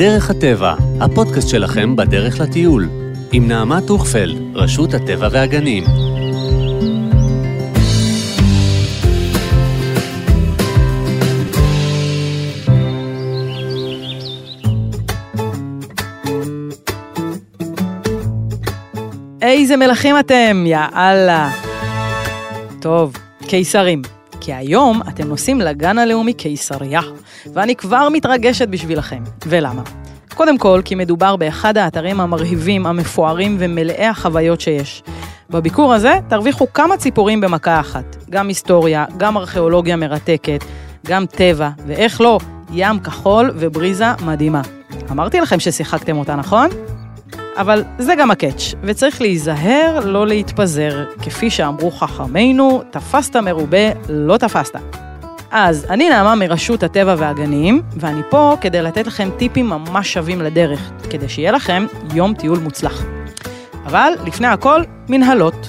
דרך הטבע, הפודקאסט שלכם בדרך לטיול, עם נעמה טוכפלד, רשות הטבע והגנים. איזה מלכים אתם, יא אללה. טוב, קיסרים. כי היום אתם נוסעים לגן הלאומי קיסריה, ואני כבר מתרגשת בשבילכם. ולמה? קודם כל, כי מדובר באחד האתרים המרהיבים, המפוארים ומלאי החוויות שיש. בביקור הזה תרוויחו כמה ציפורים במכה אחת. גם היסטוריה, גם ארכיאולוגיה מרתקת, גם טבע, ואיך לא, ים כחול ובריזה מדהימה. אמרתי לכם ששיחקתם אותה, נכון? אבל זה גם הקאץ', וצריך להיזהר לא להתפזר. כפי שאמרו חכמינו, תפסת מרובה, לא תפסת. אז אני נעמה מרשות הטבע והגנים, ואני פה כדי לתת לכם טיפים ממש שווים לדרך, כדי שיהיה לכם יום טיול מוצלח. אבל לפני הכל, מנהלות.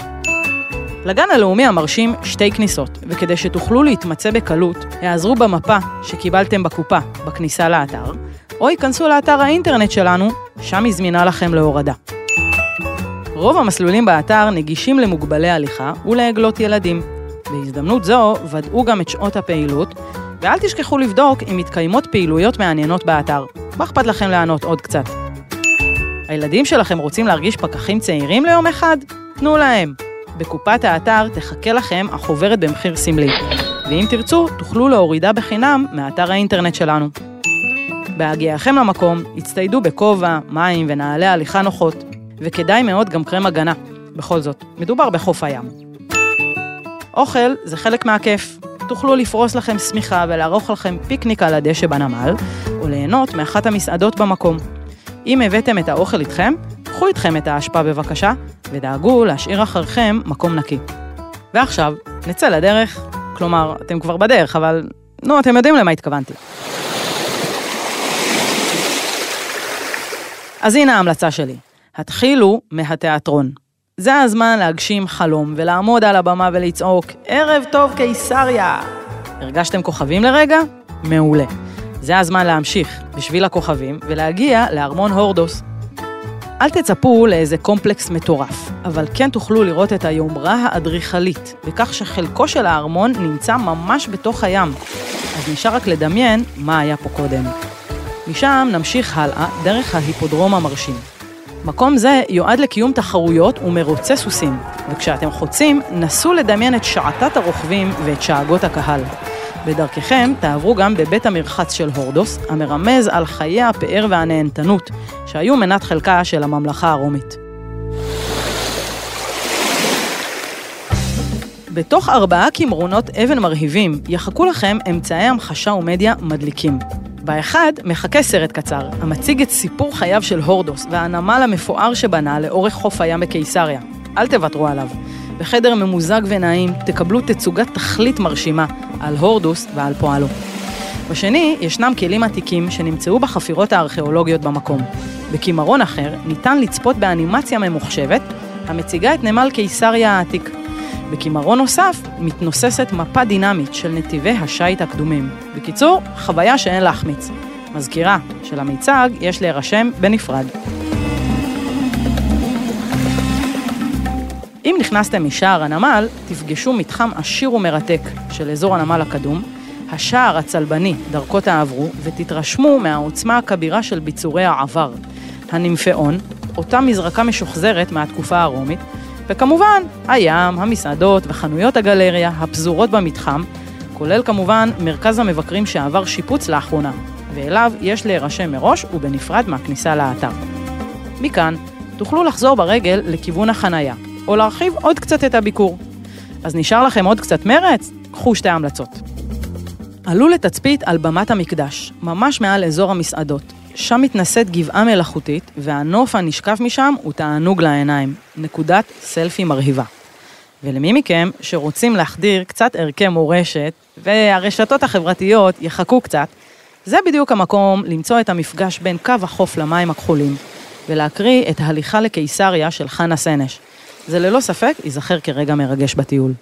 לגן הלאומי המרשים שתי כניסות, וכדי שתוכלו להתמצא בקלות, העזרו במפה שקיבלתם בקופה בכניסה לאתר, או ייכנסו לאתר האינטרנט שלנו, שם היא זמינה לכם להורדה. רוב המסלולים באתר נגישים למוגבלי הליכה ולעגלות ילדים. בהזדמנות זו, ודאו גם את שעות הפעילות, ואל תשכחו לבדוק אם מתקיימות פעילויות מעניינות באתר. מה אכפת לכם לענות עוד קצת? הילדים שלכם רוצים להרגיש פקחים צעירים ליום אחד? תנו להם. בקופת האתר תחכה לכם החוברת במחיר סמלי, ואם תרצו, תוכלו להורידה בחינם מאתר האינטרנט שלנו. בהגיעכם למקום, הצטיידו בכובע, מים ונעלי הליכה נוחות, וכדאי מאוד גם קרם הגנה. בכל זאת, מדובר בחוף הים. אוכל זה חלק מהכיף. תוכלו לפרוס לכם שמיכה ולערוך לכם פיקניק על הדשא בנמל, או ליהנות מאחת המסעדות במקום. אם הבאתם את האוכל איתכם, קחו איתכם את האשפה בבקשה, ודאגו להשאיר אחריכם מקום נקי. ועכשיו, נצא לדרך. כלומר, אתם כבר בדרך, אבל נו, אתם יודעים למה התכוונתי. אז הנה ההמלצה שלי, התחילו מהתיאטרון. זה הזמן להגשים חלום ולעמוד על הבמה ולצעוק, ערב טוב קיסריה! הרגשתם כוכבים לרגע? מעולה. זה הזמן להמשיך בשביל הכוכבים ולהגיע לארמון הורדוס. אל תצפו לאיזה קומפלקס מטורף, אבל כן תוכלו לראות את היומרה האדריכלית, בכך שחלקו של הארמון נמצא ממש בתוך הים. אז נשאר רק לדמיין מה היה פה קודם. משם נמשיך הלאה דרך ההיפודרום המרשים. מקום זה יועד לקיום תחרויות ומרוצי סוסים, וכשאתם חוצים, נסו לדמיין את שעטת הרוכבים ואת שאגות הקהל. בדרככם תעברו גם בבית המרחץ של הורדוס, המרמז על חיי הפאר והנהנתנות, שהיו מנת חלקה של הממלכה הרומית. בתוך ארבעה קמרונות אבן מרהיבים יחכו לכם אמצעי המחשה ומדיה מדליקים. באחד מחכה סרט קצר, המציג את סיפור חייו של הורדוס והנמל המפואר שבנה לאורך חוף הים בקיסריה. אל תוותרו עליו. בחדר ממוזג ונעים תקבלו תצוגת תכלית מרשימה על הורדוס ועל פועלו. בשני ישנם כלים עתיקים שנמצאו בחפירות הארכיאולוגיות במקום. בקימרון אחר ניתן לצפות באנימציה ממוחשבת המציגה את נמל קיסריה העתיק. בקימרון נוסף מתנוססת מפה דינמית של נתיבי השיט הקדומים. בקיצור, חוויה שאין להחמיץ. מזכירה שלמיצג יש להירשם בנפרד. אם נכנסתם משער הנמל, תפגשו מתחם עשיר ומרתק של אזור הנמל הקדום, השער הצלבני, דרכו תעברו, ותתרשמו מהעוצמה הכבירה של ביצורי העבר. הנימפאון, אותה מזרקה משוחזרת מהתקופה הרומית, וכמובן, הים, המסעדות וחנויות הגלריה הפזורות במתחם, כולל כמובן מרכז המבקרים שעבר שיפוץ לאחרונה, ואליו יש להירשם מראש ובנפרד מהכניסה לאתר. מכאן, תוכלו לחזור ברגל לכיוון החנייה, או להרחיב עוד קצת את הביקור. אז נשאר לכם עוד קצת מרץ? קחו שתי המלצות. עלו לתצפית על במת המקדש, ממש מעל אזור המסעדות. שם מתנשאת גבעה מלאכותית, והנוף הנשקף משם הוא תענוג לעיניים. נקודת סלפי מרהיבה. ולמי מכם שרוצים להחדיר קצת ערכי מורשת, והרשתות החברתיות יחכו קצת, זה בדיוק המקום למצוא את המפגש בין קו החוף למים הכחולים, ולהקריא את ההליכה לקיסריה של חנה סנש. זה ללא ספק ייזכר כרגע מרגש בטיול.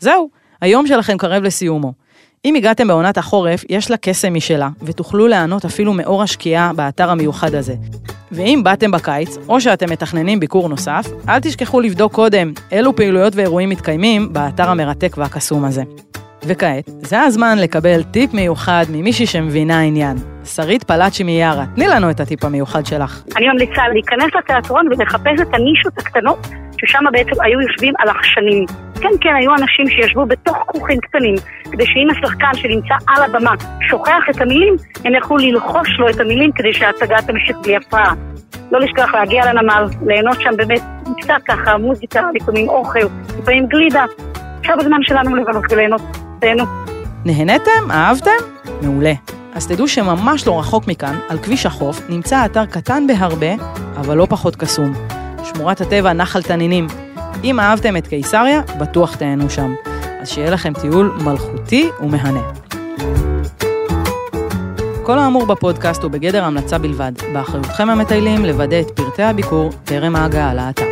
זהו, היום שלכם קרב לסיומו. אם הגעתם בעונת החורף, יש לה קסם משלה, ותוכלו ליהנות אפילו מאור השקיעה באתר המיוחד הזה. ואם באתם בקיץ, או שאתם מתכננים ביקור נוסף, אל תשכחו לבדוק קודם אילו פעילויות ואירועים מתקיימים באתר המרתק והקסום הזה. וכעת, זה הזמן לקבל טיפ מיוחד ממישהי שמבינה עניין. שרית פלאצ'י מיארה, תני לנו את הטיפ המיוחד שלך. אני ממליצה להיכנס לתיאטרון ולחפש את הנישות הקטנות, ששם בעצם היו יושבים על החשנים. כן, כן, היו אנשים שישבו בתוך כרוכים קטנים, כדי שאם השחקן שנמצא על הבמה שוכח את המילים, הם יכלו ללחוש לו את המילים כדי שההצגה תמשיך בלי הפרעה. לא לשכוח להגיע לנמל, ליהנות שם באמת קצת ככה, מוזיקה, לפעמים אוכל, לפעמים גלידה. עכשיו הזמן שלנו לבלות וליהנות. תהנו. נהניתם? אהבתם? מעולה. אז תדעו שממש לא רחוק מכאן, על כביש החוף, נמצא אתר קטן בהרבה, אבל לא פחות קסום. שמורת הטבע נחל תנינים. אם אהבתם את קיסריה, בטוח תהנו שם. אז שיהיה לכם טיול מלכותי ומהנה. כל האמור בפודקאסט הוא בגדר המלצה בלבד. באחריותכם המטיילים לוודא את פרטי הביקור טרם ההגעה לאתר.